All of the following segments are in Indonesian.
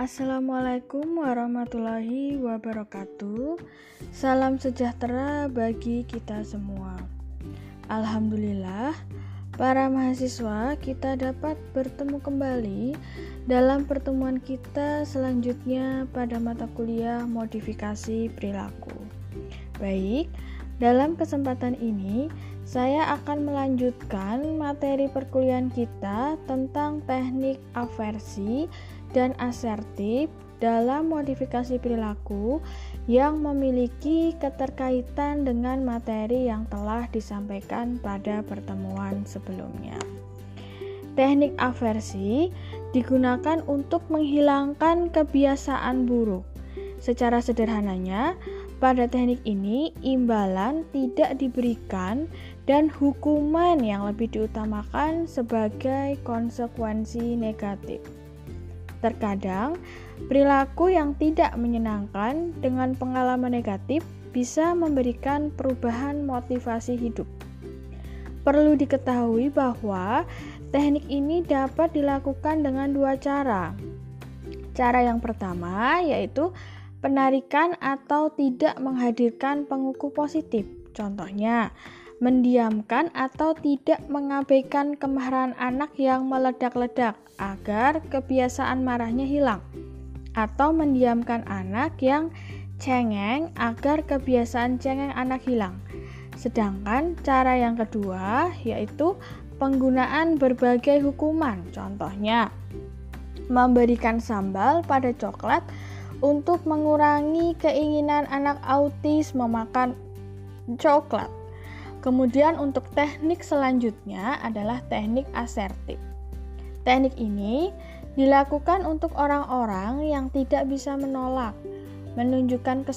Assalamualaikum warahmatullahi wabarakatuh. Salam sejahtera bagi kita semua. Alhamdulillah, para mahasiswa, kita dapat bertemu kembali dalam pertemuan kita selanjutnya pada mata kuliah modifikasi perilaku. Baik, dalam kesempatan ini saya akan melanjutkan materi perkuliahan kita tentang teknik aversi dan asertif dalam modifikasi perilaku yang memiliki keterkaitan dengan materi yang telah disampaikan pada pertemuan sebelumnya. Teknik aversi digunakan untuk menghilangkan kebiasaan buruk. Secara sederhananya, pada teknik ini, imbalan tidak diberikan dan hukuman yang lebih diutamakan sebagai konsekuensi negatif. Terkadang, perilaku yang tidak menyenangkan dengan pengalaman negatif bisa memberikan perubahan motivasi hidup. Perlu diketahui bahwa teknik ini dapat dilakukan dengan dua cara. Cara yang pertama yaitu penarikan atau tidak menghadirkan pengukuh positif. Contohnya, mendiamkan atau tidak mengabaikan kemarahan anak yang meledak-ledak agar kebiasaan marahnya hilang, atau mendiamkan anak yang cengeng agar kebiasaan cengeng anak hilang. Sedangkan cara yang kedua yaitu penggunaan berbagai hukuman. Contohnya, memberikan sambal pada coklat untuk mengurangi keinginan anak autis memakan coklat. Kemudian untuk teknik selanjutnya adalah teknik asertif. Teknik ini dilakukan untuk orang-orang yang tidak bisa menolak, menunjukkan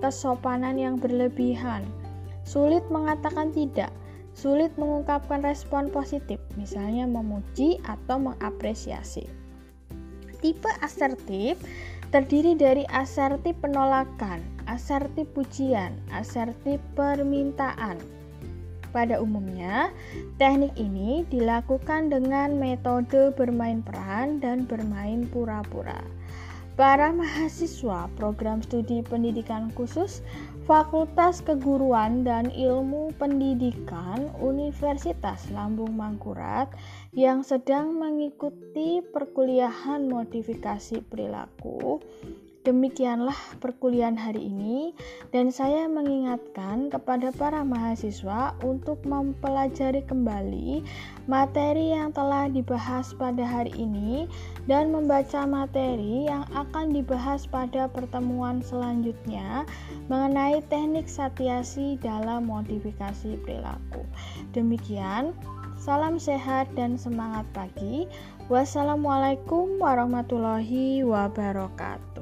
kesopanan yang berlebihan, sulit mengatakan tidak, sulit mengungkapkan respon positif, misalnya memuji atau mengapresiasi. Tipe asertif terdiri dari asertif penolakan, asertif pujian, asertif permintaan. Pada umumnya, teknik ini dilakukan dengan metode bermain peran dan bermain pura-pura. Para mahasiswa program studi pendidikan khusus Fakultas Keguruan dan Ilmu Pendidikan Universitas Lambung Mangkurat yang sedang mengikuti perkuliahan modifikasi perilaku Demikianlah perkuliahan hari ini, dan saya mengingatkan kepada para mahasiswa untuk mempelajari kembali materi yang telah dibahas pada hari ini dan membaca materi yang akan dibahas pada pertemuan selanjutnya mengenai teknik satiasi dalam modifikasi perilaku. Demikian. Salam sehat dan semangat pagi. Wassalamualaikum warahmatullahi wabarakatuh.